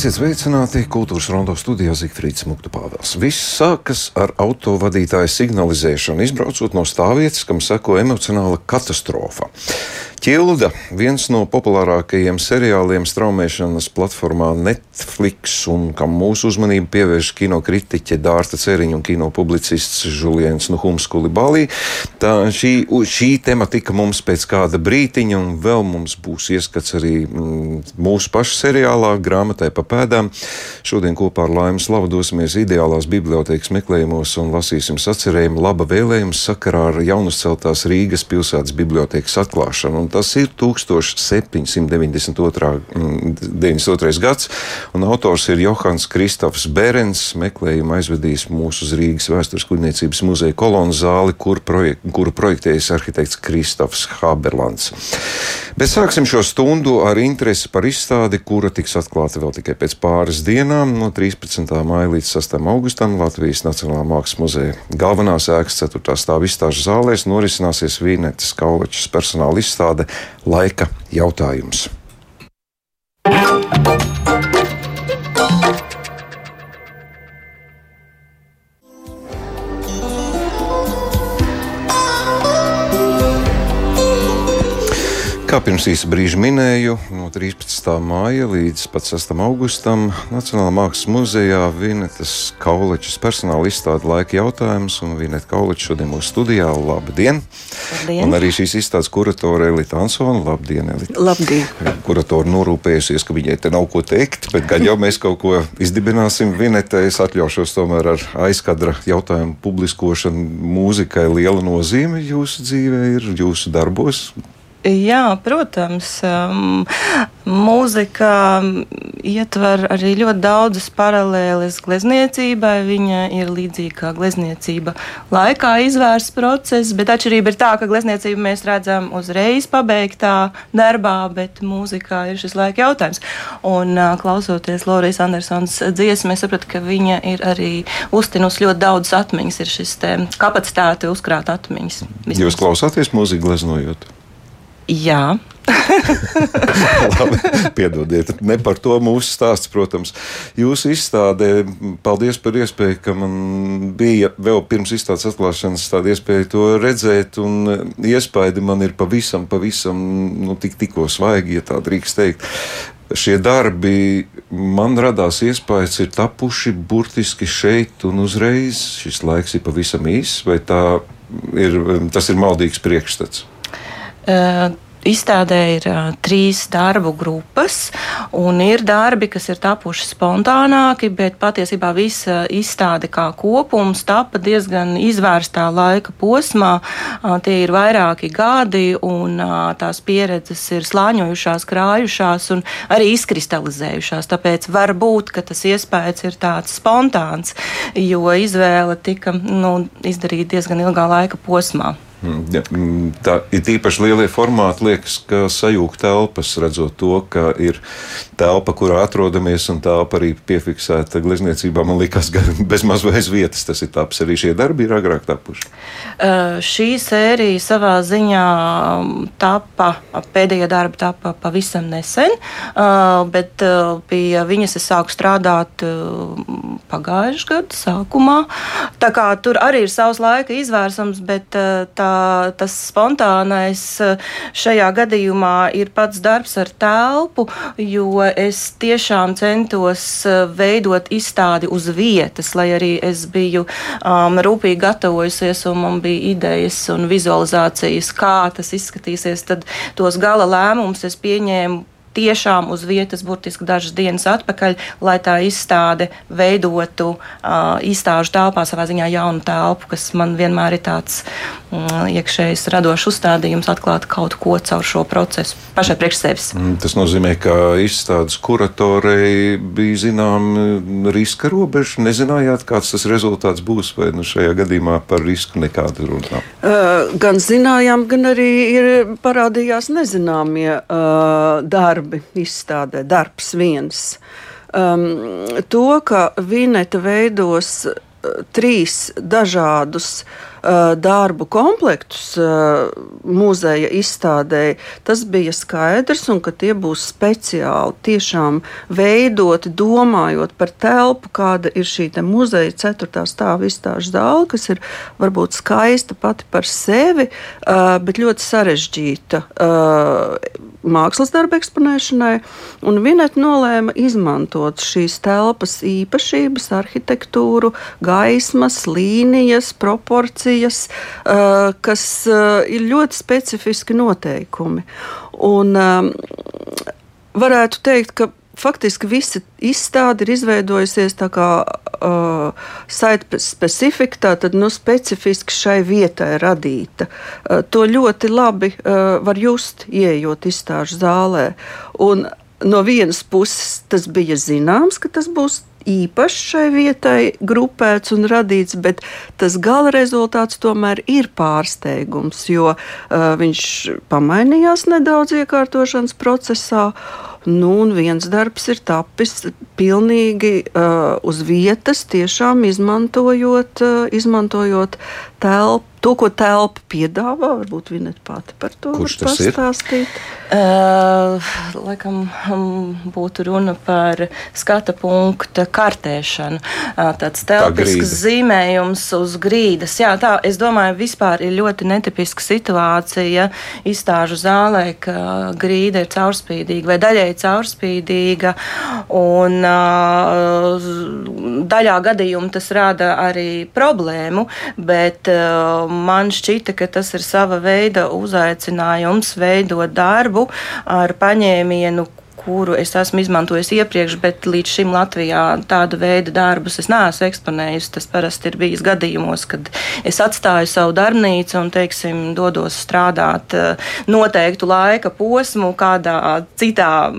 Esiet sveicināti kultūras rondo studijā Zifrits Muktu Pāvils. Viss sākas ar autovadītāju signalizēšanu, izbraucot no stāvvietas, kam seko emocionāla katastrofa. Ķilda, viens no populārākajiem seriāliem straumēšanas platformā Netflix, un kam mūsu uzmanību pievērš kino kritiķe Dārta Ceriņa un kino publicists Julians Nuhums Kulibalī. Tā šī, šī tematika mums pēc kāda brītiņa, un vēl mums būs ieskats arī mm, mūsu pašu seriālā grāmatai pa pēdām. Šodien kopā ar Laimas Slavu dosimies ideālās bibliotekas meklējumos un lasīsim sacerējumu laba vēlējums sakarā ar jaunuzceltās Rīgas pilsētas bibliotekas atklāšanu tas ir 1792. 92. gads, un autors ir Johans Kristofs Berens. Meklējumu aizvedījis mūsu uz Rīgas vēstures kuģniecības muzeja kolonu zāli, kur projek kuru projektējis arhitekts Kristofs Haberlands. Bet sāksim šo stundu ar interesi par izstādi, kura tiks atklāta vēl tikai pēc pāris dienām, no 13. māja līdz 6. augustam Latvijas Nacionālā Mākslas muzeja galvenās ēkas 4. stāvā izstāžu zālēs norisināsies Vīnetes Kaulačas personāla izstāde tāda laika jautājums. Kā pirms īsa brīža minēju, no 13. māja līdz 6. augustam Nacionālajā Mākslas muzejā Vinetas Kaulečas personāla izstāde laika jautājums, un Vineta Kauleča šodien mūsu studijā. Labdien! Labdien. Un arī šīs izstādes kuratore Elita Ansona. Labdien, Elita! Labdien! Kuratore norūpējusies, ka viņai te nav ko teikt, bet gan jau mēs kaut ko izdibināsim. Vineta, es atļaušos tomēr ar aizkadra jautājumu publiskošanu. Mūzikai liela nozīme jūsu dzīvē ir, jūsu darbos. Jā, protams, um, mūzika ietver arī ļoti daudzas paralēles glezniecībai. Viņa ir līdzīga kā glezniecība laikā izvērsts process, bet atšķirība ir tā, ka glezniecību mēs redzam uzreiz pabeigtā darbā, bet mūzikā ir šis laika jautājums. Un uh, klausoties Lorijas Andersons dziesmu, es sapratu, ka viņa ir arī uztinus ļoti daudz atmiņas, ir šis kapacitāte uzkrāt atmiņas. Jūs klausāties mūziku gleznojot? Jā. Labi, piedodiet, ne par to mūsu stāsts, protams. Jūsu izstādē, paldies par iespēju, ka man bija vēl pirms izstādes atklāšanas tāda iespēja to redzēt, un iespaidi man ir pavisam, pavisam, nu, tik, tikko svaigi, ja tā drīkst teikt. Šie darbi man radās iespējas, ir tapuši burtiski šeit un uzreiz. Šis laiks ir pavisam īss, vai ir, tas ir maldīgs priekšstats? Uh, Izstādē ir uh, trīs darbu grupas, un ir darbi, kas ir tapuši spontānāki, bet patiesībā visa izstāde kā kopums tapa diezgan izvērstā laika posmā. Uh, tie ir vairāki gadi, un uh, tās pieredzes ir slāņojušās, krājušās un arī izkristalizējušās. Tāpēc var būt, ka tas iespējas ir tāds spontāns, jo izvēle tika nu, izdarīta diezgan ilgā laika posmā. Mm, mm, tā ir īpaši lielie formāti, liekas, ka sajūg telpas, redzot to, ka ir telpa, kurā atrodamies, un telpa arī piefiksēta glezniecībā. Man liekas, ka bez mazais vietas tas ir taps. Arī šie darbi ir agrāk tapuši. Uh, šī sērija savā ziņā tapa, pēdējie darbi tapa pavisam nesen, uh, bet uh, pie viņas es sāku strādāt uh, pagājušā gada sākumā. Tā kā tur arī ir savs laika izvērsums, bet uh, tā tas spontānais eh, šajā gadījumā ir pats darbs ar telpu, jo es tiešām centos eh, veidot izstādi uz vietas, lai arī es biju um, rūpīgi gatavojusies un man bija idejas un vizualizācijas, kā tas izskatīsies. Tad tos gala lēmumus es pieņēmu tiešām uz vietas, burtiski dažas dienas atpakaļ, lai tā izstāde veidotu uh, izstāžu telpā savā ziņā jaunu telpu, kas man vienmēr ir tāds uh, iekšējs radošs uzstādījums, atklāt kaut ko caur šo procesu pašai priekš sevis. Mm, tas nozīmē, ka izstādes kuratorei bija zinām riska robeža. Nezinājāt, kāds tas rezultāts būs, vai nu šajā gadījumā par risku nekādu runā? Uh, gan zinājām, gan arī ir parādījās nezināmie uh, darbi darbi izstādē, darbs viens. Um, to, ka Vineta veidos uh, trīs dažādus darbu komplektus muzeja izstādē, tas bija skaidrs, un ka tie būs speciāli tiešām veidoti, domājot par telpu, kāda ir šī muzeja ceturtā stāva izstāžu zāle, kas ir varbūt skaista pati par sevi, bet ļoti sarežģīta mākslas darba eksponēšanai. Un Vineta nolēma izmantot šīs telpas īpašības, arhitektūru, gaismas, līnijas, proporcijas, kas ir ļoti specifiski noteikumi. Un, varētu teikt, ka faktiski visa izstāde ir izveidojusies tā kā uh, site-specifika, tātad nu, specifiski šai vietai radīta. Uh, to ļoti labi uh, var just, ieejot izstāžu zālē. Un no vienas puses tas bija zināms, ka tas būs īpašs šai vietai grupēts un radīts, bet tas gala rezultāts tomēr ir pārsteigums, jo uh, viņš pamainījās nedaudz iekārtošanas procesā. Nu, un viens darbs ir tapis pilnīgi uh, uz vietas, tiešām izmantojot, uh, izmantojot telpu to, ko telpa piedāvā, varbūt Vineta pati par to Kurš tas pastāstīt. ir? Uh, laikam um, būtu runa par skata punkta kartēšanu. Tāds telpisks tā zīmējums uz grīdas. Jā, tā, es domāju, vispār ir ļoti netipiska situācija izstāžu zālē, ka grīda ir caurspīdīga vai daļēji caurspīdīga. Un daļā gadījumā tas rada arī problēmu, bet man šķita, ka tas ir sava veida uzaicinājums veidot darbu ar paņēmienu, kuru es esmu izmantojis iepriekš, bet līdz šim Latvijā tādu veidu darbus es neesmu eksponējis. Tas parasti ir bijis gadījumos, kad es atstāju savu darbnīcu un, teiksim, dodos strādāt eh, noteiktu laika posmu kādā citā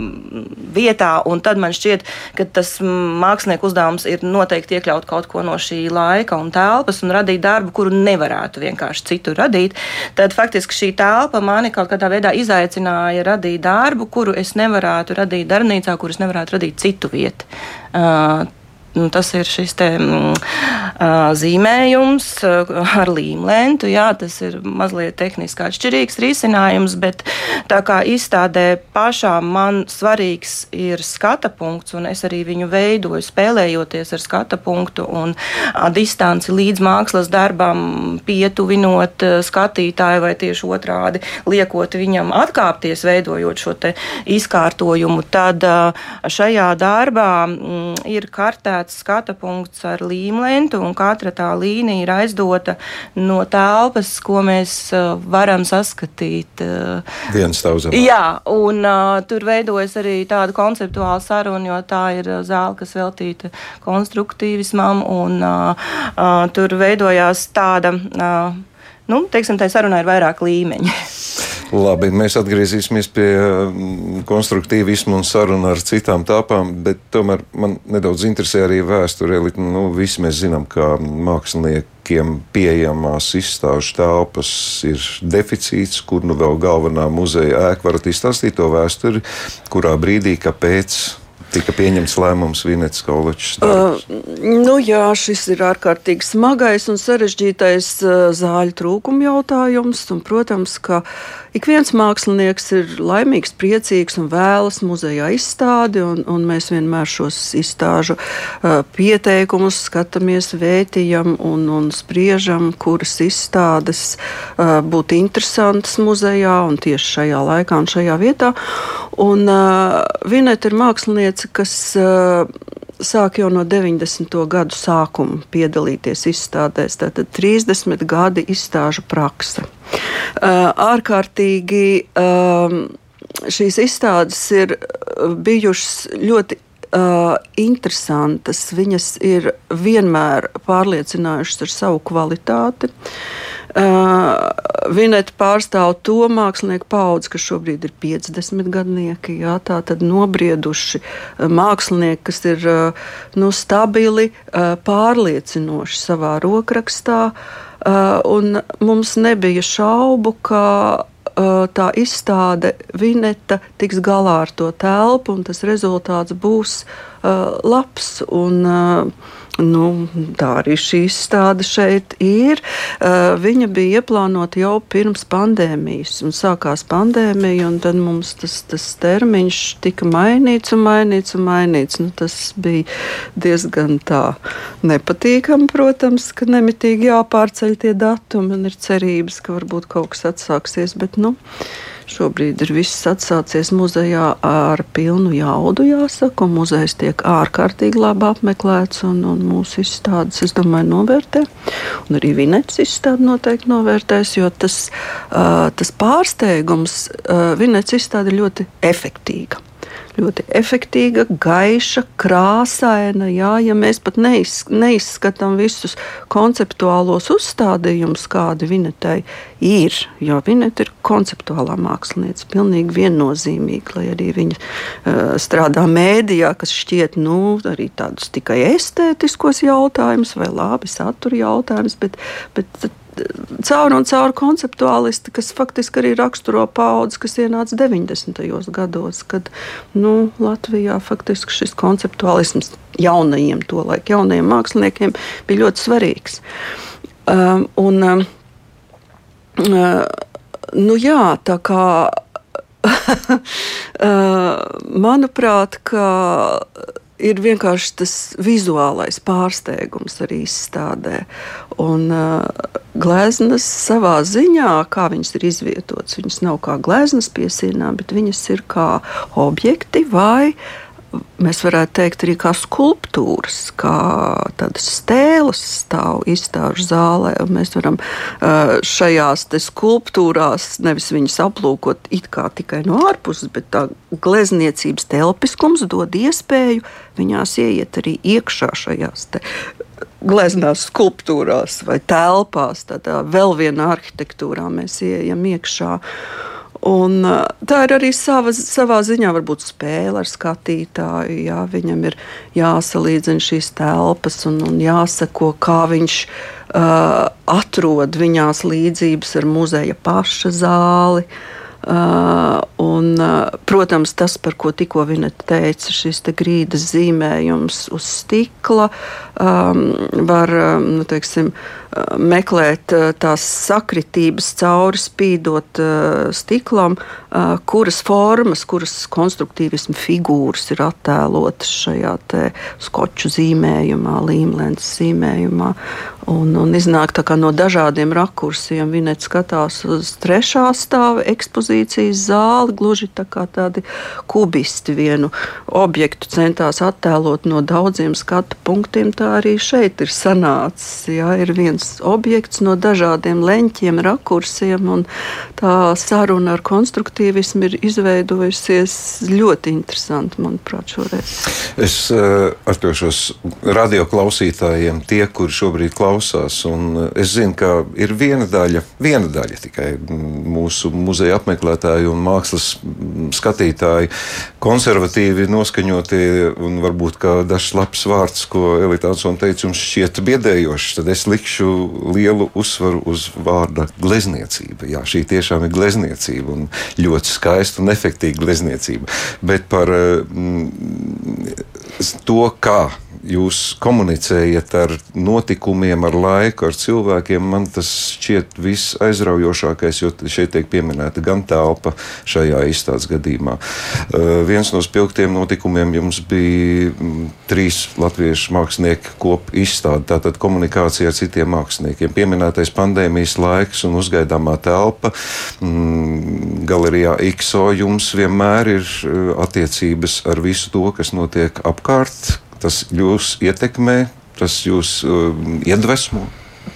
vietā, un tad man šķiet, ka tas mākslinieku uzdevums ir noteikti iekļaut kaut ko no šī laika un telpas un radīt darbu, kuru nevarētu vienkārši citur radīt. Tad faktiski šī telpa mani kaut kādā veidā izaicināja radīt darbu, kuru es nevarētu nevarētu radīt darbnīcā, kuras nevarētu radīt citu vietu. Uh, Nu, tas ir šis te, mm, zīmējums ar līmlentu. Jā, tas ir mazliet tehniski atšķirīgs risinājums, bet tā kā izstādē pašā man svarīgs ir skata punkts, un es arī viņu veidoju spēlējoties ar skata punktu un distanci līdz mākslas darbam, pietuvinot skatītāju vai tieši otrādi liekot viņam atkāpties, veidojot šo izkārtojumu, tad šajā darbā mm, ir kartē paredzēts skata punkts ar līmlentu, un katra tā līnija ir aizdota no telpas, ko mēs uh, varam saskatīt. Uh, Viens stāvs. Jā, un uh, tur veidojas arī tāda konceptuāla saruna, jo tā ir zāle, kas veltīta konstruktīvismam, un tur veidojās tāda. Nu, teiksim, tā sarunā ir vairāk līmeņi. Labi, mēs atgriezīsimies pie mm, konstruktīvismu un sarunu ar citām tāpām, bet tomēr man nedaudz interesē arī vēsture. Nu, visi mēs zinām, ka māksliniekiem pieejamās izstāžu telpas ir deficīts, kur nu vēl galvenā muzeja ēka varat izstāstīt to vēsturi, kurā brīdī, kāpēc tika pieņemts lēmums Vinets Kolečs? Uh, nu jā, šis ir ārkārtīgi smagais un sarežģītais uh, zāļu trūkuma jautājums. Un, protams, ka ik viens mākslinieks ir laimīgs, priecīgs un vēlas muzejā izstādi, un, un mēs vienmēr šos izstāžu uh, pieteikumus skatāmies, vērtījam un, un spriežam, kuras izstādes uh, būtu interesantas muzejā un tieši šajā laikā un šajā vietā. Un, uh, Vineta ir mākslinieca kas uh, sāk jau no 90. gadu sākuma piedalīties izstādēs. Tātad 30 gadi izstāžu praksa. Uh, ārkārtīgi um, šīs izstādes ir bijušas ļoti uh, interesantas. Viņas ir vienmēr pārliecinājušas ar savu kvalitāti. Uh, Vineta pārstāv to mākslinieku paudzi, kas šobrīd ir 50 gadnieki. Jā, tā tad nobrieduši mākslinieki, kas ir nu, stabili, pārliecinoši savā rokrakstā. Un mums nebija šaubu, ka tā izstāde Vineta tiks galā ar to telpu, un tas rezultāts būs labs. Un, Nu, tā arī šī izstāde šeit ir. Uh, viņa bija ieplānota jau pirms pandēmijas, un sākās pandēmija, un tad mums tas, tas termiņš tika mainīts un mainīts un mainīts. Nu, tas bija diezgan tā nepatīkami, protams, ka nemitīgi jāpārceļ tie datumi un ir cerības, ka varbūt kaut kas atsāksies. Bet, nu, Šobrīd ir viss atsācies muzejā ar pilnu jaudu, jāsaka, muzejs tiek ārkārtīgi labi apmeklēts, un, un mūsu izstādes, es domāju, novērtē. Un arī Vinets izstāde noteikti novērtēs, jo tas, uh, tas pārsteigums uh, Vinets izstāde ļoti efektīva ļoti efektīva, gaiša, krāsaina. Jā, ja mēs pat neiz, neizskatām visus konceptuālos uzstādījumus, kādi Vinetei ir, jo Vineta ir konceptuālā mākslinieca, pilnīgi viennozīmīga, lai arī viņa uh, strādā mēdījā, kas šķiet nu, arī tādus tikai estētiskos jautājumus vai labi satura jautājumus, bet, bet caur un caur konceptuālisti, kas faktiski arī raksturo paudzi, kas ienāca 90. gados, kad nu, Latvijā faktiski šis konceptuālisms jaunajiem, to laiku jaunajiem māksliniekiem bija ļoti svarīgs. Um, un, um, uh, nu jā, tā kā uh, manuprāt, ka ir vienkārši tas vizuālais pārsteigums arī izstādē. Un uh, gleznas savā ziņā, kā viņas ir izvietotas, viņas nav kā gleznas piesienā, bet viņas ir kā objekti vai mēs varētu teikt, arī kā skulptūras, kā tādas stēles stāv izstāžu zālē. Mēs varam šajās skulptūrās nevis viņas aplūkot it kā tikai no ārpuses, bet tā glezniecības telpiskums dod iespēju viņās ieiet arī iekšā šajās gleznās skulptūrās vai telpās. Tādā vēl vienā arhitektūrā mēs ieejam iekšā. Un, tā ir arī sava, savā ziņā varbūt spēle ar skatītāju. Jā, viņam ir jāsalīdzina šīs telpas un, un jāsako, kā viņš uh, atrod viņās līdzības ar muzeja paša zāli. Uh, un, uh, protams, tas, par ko tikko viņa teica, šis te grīdas zīmējums uz stikla, um, var um, nu, teiksim, uh, meklēt uh, tās sakritības cauri spīdot uh, stiklam, uh, kuras formas, kuras konstruktīvismu figūras ir attēlotas šajā skoču zīmējumā, līmlēns zīmējumā. Un, un iznāk no dažādiem rakursiem. Viņa skatās uz trešā stāva ekspozīcijas zāli, gluži tā kā tādi kubisti vienu objektu centās attēlot no daudziem skatu punktiem. Tā arī šeit ir sanācis. Jā, ir viens objekts no dažādiem leņķiem, rakursiem, un tā saruna ar konstruktīvismu ir izveidojusies ļoti interesanti, manuprāt, šoreiz. Es uh, atļaušos radio klausītājiem, tie, kuri šobrīd klausās klausās. Es zinu, ka ir viena daļa, viena daļa tikai mūsu muzeja apmeklētāji un mākslas skatītāji, konservatīvi noskaņoti, un varbūt dažs labs vārds, ko Elitānsona teica, jums šķiet biedējošs, tad es likšu lielu uzsvaru uz vārda glezniecība. Jā, šī tiešām ir glezniecība un ļoti skaista un efektīva glezniecība. Bet par mm, to, kā jūs komunicējat ar notikumiem, ar laiku, ar cilvēkiem, man tas šķiet viss aizraujošākais, jo šeit tiek pieminēta gan telpa šajā izstādes gadījumā. Uh, viens no spilgtiem notikumiem jums bija mm, trīs latviešu mākslinieku kopu izstāde, tātad komunikācija ar citiem māksliniekiem. Pieminētais pandēmijas laiks un uzgaidāmā telpa. Mm, galerijā IKSO jums vienmēr ir uh, attiecības ar visu to, kas notiek apkārt tas jūs ietekmē, tas jūs uh, iedvesmo?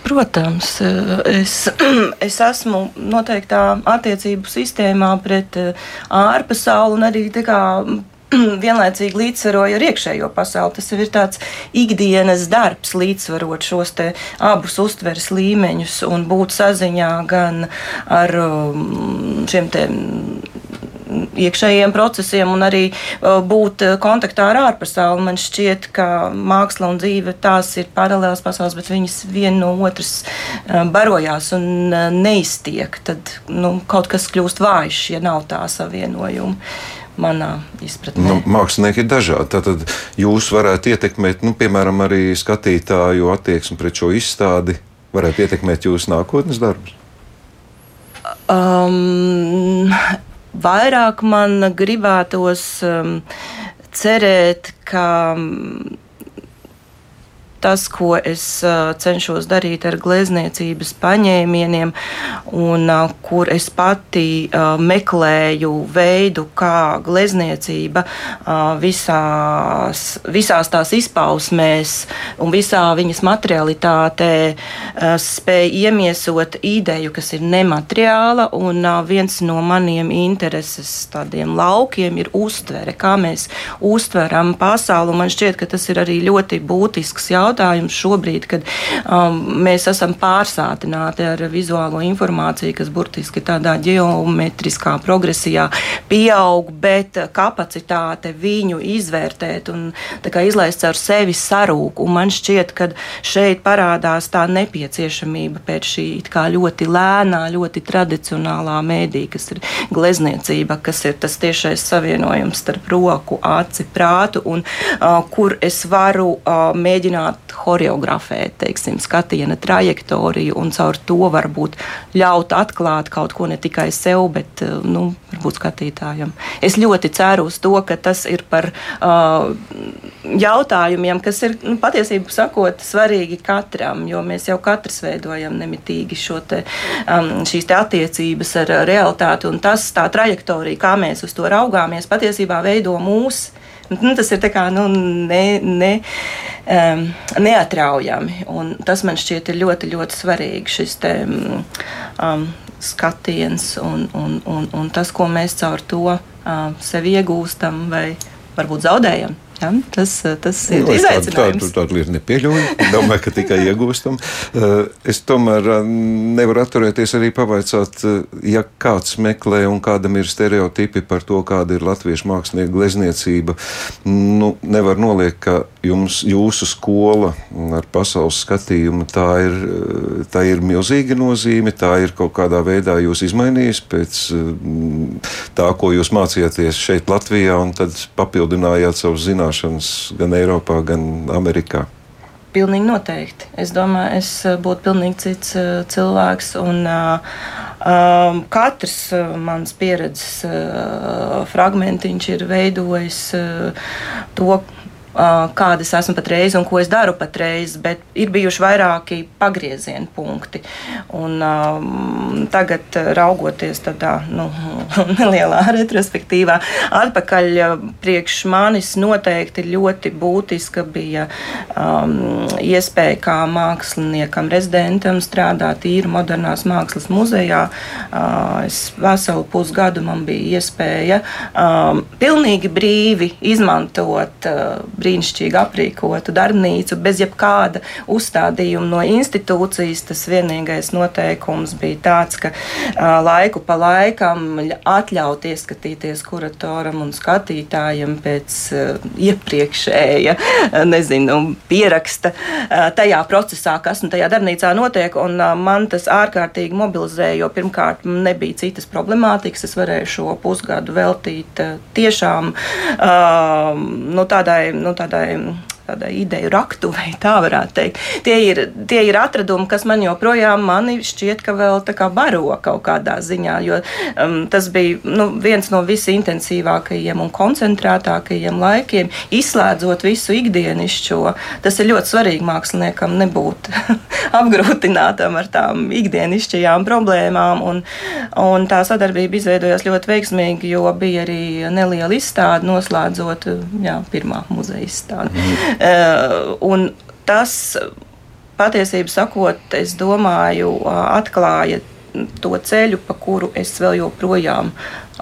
Protams, uh, es, es esmu noteiktā attiecību sistēmā pret uh, ārpasauli un arī kā, vienlaicīgi līdzsvaroju ar iekšējo pasauli. Tas ir tāds ikdienas darbs, līdzsvarot šos abus uztveres līmeņus un būt saziņā gan ar um, šiem iekšējiem procesiem un arī būt kontaktā ar ārpasauli. Man šķiet, ka māksla un dzīve tās ir paralēlas pasaules, bet viņas viena no otras barojās un neiztiek. Tad nu, kaut kas kļūst vājš, ja nav tā savienojuma. manā izpratnē. Nu, mākslinieki ir dažādi. Tad jūs varētu ietekmēt, nu, piemēram, arī skatītāju attieksmi pret šo izstādi, varētu ietekmēt jūsu nākotnes darbus. Um, vairāk man gribētos um, cerēt, ka. Um, tas, ko es uh, cenšos darīt ar glezniecības paņēmieniem, un uh, kur es pati uh, meklēju veidu, kā glezniecība visās, visās tās izpausmēs un visā viņas materialitātē spēj iemiesot ideju, kas ir nemateriāla, un viens no maniem intereses tādiem laukiem ir uztvere, kā mēs uztveram pasauli, un man šķiet, ka tas ir arī ļoti būtisks jautājums jautājums šobrīd, kad um, mēs esam pārsātināti ar vizuālo informāciju, kas burtiski tādā geometriskā progresijā pieaug, bet kapacitāte viņu izvērtēt un izlaist caur sevi sarūk. Un man šķiet, ka šeit parādās tā nepieciešamība pēc šī ļoti lēnā, ļoti tradicionālā mēdī, kas ir glezniecība, kas ir tas tiešais savienojums starp roku, aci, prātu, un uh, kur es varu uh, mēģināt horeografēt, teiksim, skatiena trajektoriju un caur to varbūt ļaut atklāt kaut ko ne tikai sev, bet, eh, nu, varbūt skatītājam. Es ļoti ceru uz to, ka tas ir par uh, jautājumiem, kas ir, nu, patiesībā sakot, svarīgi katram, jo mēs jau katrs veidojam nemitīgi šo te, um, šīs te attiecības ar realitāti, un tas tā trajektorija, kā mēs uz to raugāmies, patiesībā veido mūsu Nu, tas ir kā, nu, ne, ne, um, neatraujami. Un tas man šķiet ļoti, ļoti svarīgi. Šis te, um, skatiens un, un, un, un tas, ko mēs caur to um, sev iegūstam vai varbūt zaudējam. Ja, tas, tas ir nu, izaicinājums. Tādu, tādu lietu nepieļauju. Domāju, ka tikai iegūstam. Eh, es tomēr eh, nevaru atturēties arī pavaicāt, eh, ja kāds meklē un kādam ir stereotipi par to, kāda ir latviešu mākslinieka glezniecība. Nu, nevar noliekt, ka jums, jūsu skola ar pasaules skatījumu, tā ir, tā ir milzīga nozīme. Tā ir kaut kādā veidā jūs izmainījis pēc tā, ko jūs mācījāties šeit Latvijā, un tad papildinājāt savus zināšanas gan Eiropā, gan Amerikā. Pilnīgi noteikti. Es domāju, es eh, būtu pilnīgi cits uh, cilvēks. Un, um, katrs mans pieredzes uh, fragmentiņš ir veidojis uh, to, kādas esmu patreiz un ko es daru patreiz, bet ir bijuši vairāki pagrieziena punkti. Un, um, tagad, raugoties tādā nu, nelielā retrospektīvā, atpakaļ priekš manis noteikti ļoti būtiska bija um, iespēja kā māksliniekam, rezidentam strādāt īru modernās mākslas muzejā. Uh, es veselu pusgadu man bija iespēja um, pilnīgi brīvi izmantot uh, brīnišķīgi aprīkotu darbnīcu, bez jebkāda uzstādījuma no institūcijas. Tas vienīgais noteikums bija tāds, ka uh, laiku pa laikam atļaut ieskatīties kuratoram un skatītājam pēc uh, iepriekšēja nezinu, pieraksta uh, tajā procesā, kas nu tajā darbnīcā notiek. Un, uh, man tas ārkārtīgi mobilizēja, jo pirmkārt nebija citas problemātikas. Es varēju šo pusgadu veltīt tiešām nu, tādai nu, tādai tādai ideju raktuvei, tā varētu teikt. Tie ir, tie ir atradumi, kas man joprojām mani šķiet, ka vēl tā kā baro kaut kādā ziņā, jo um, tas bija nu, viens no visintensīvākajiem un koncentrētākajiem laikiem, izslēdzot visu ikdienišķo. Tas ir ļoti svarīgi māksliniekam nebūt apgrūtinātam ar tām ikdienišķajām problēmām, un, un tā sadarbība izveidojās ļoti veiksmīgi, jo bija arī neliela izstāde noslēdzot jā, pirmā muzeja izstādi. Mm. Eh, un tas, patiesībā sakot, es domāju, atklāja to ceļu, pa kuru es vēl joprojām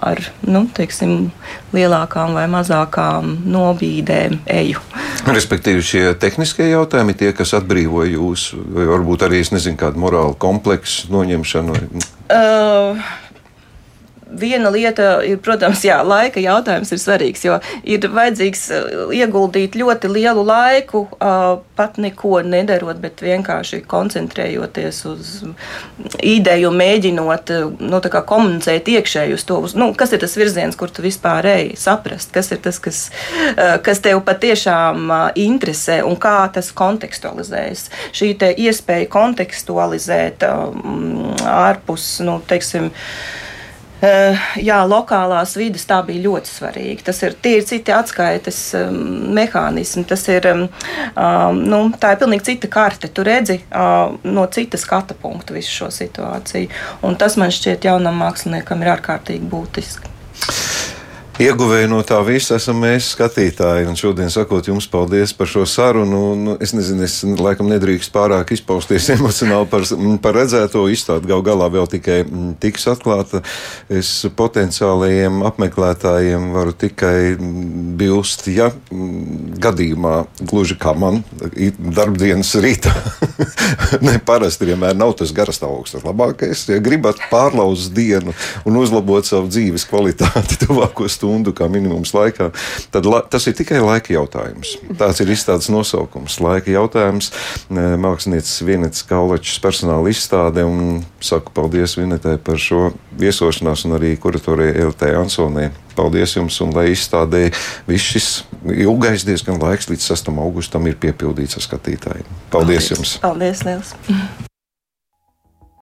ar nu, teiksim, lielākām vai mazākām nobīdēm eju. Respektīvi, šie tehniskie jautājumi, tie, kas atbrīvo jūs, vai varbūt arī, nezinu, kādu morālu kompleksu noņemšanu? Vai... Uh, viena lieta ir, protams, jā, laika jautājums ir svarīgs, jo ir vajadzīgs ieguldīt ļoti lielu laiku, pat neko nedarot, bet vienkārši koncentrējoties uz ideju, mēģinot nu, komunicēt iekšēji uz to, uz, nu, kas ir tas virziens, kur tu vispār ej, saprast, kas ir tas, kas, kas tev patiešām interesē un kā tas kontekstualizējas. Šī iespēja kontekstualizēt um, ārpus, nu, teiksim, jā, lokālās vidas tā bija ļoti svarīga. Tas ir, ir citi atskaites um, mehānismi. Tas ir, um, um, nu, tā ir pilnīgi cita karte. Tu redzi uh, no cita skata punkta visu šo situāciju. Un tas man šķiet jaunam māksliniekam ir ārkārtīgi būtiski. Ieguvēji no tā visa esam mēs, skatītāji. Un šodien sakot jums paldies par šo sarunu. Nu, es nezinu, es laikam nedrīkst pārāk izpausties emocionāli par, par redzēto izstādi. Gal galā vēl tikai tiks atklāta. Es potenciālajiem apmeklētājiem varu tikai bilst, ja gadījumā gluži kā man darbdienas rītā. ne, parasti vienmēr nav tas garastāvoklis labākais. Ja gribat pārlauzt dienu un uzlabot savu dzīves kvalitāti tuvākos stundu kā minimums laikā, tad la, tas ir tikai laika jautājums. Tāds ir izstādes nosaukums - laika jautājums. Mākslinieces Vienetes Kaulačs personāla izstāde un saku paldies Vinetai par šo viesošanās un arī kuratorijai Eltē Ansonē. Paldies jums, un lai izstādē viss šis ilgais diezgan laiks līdz 6. augustam ir piepildīts ar skatītājiem. Paldies, paldies. jums! Paldies, Liels!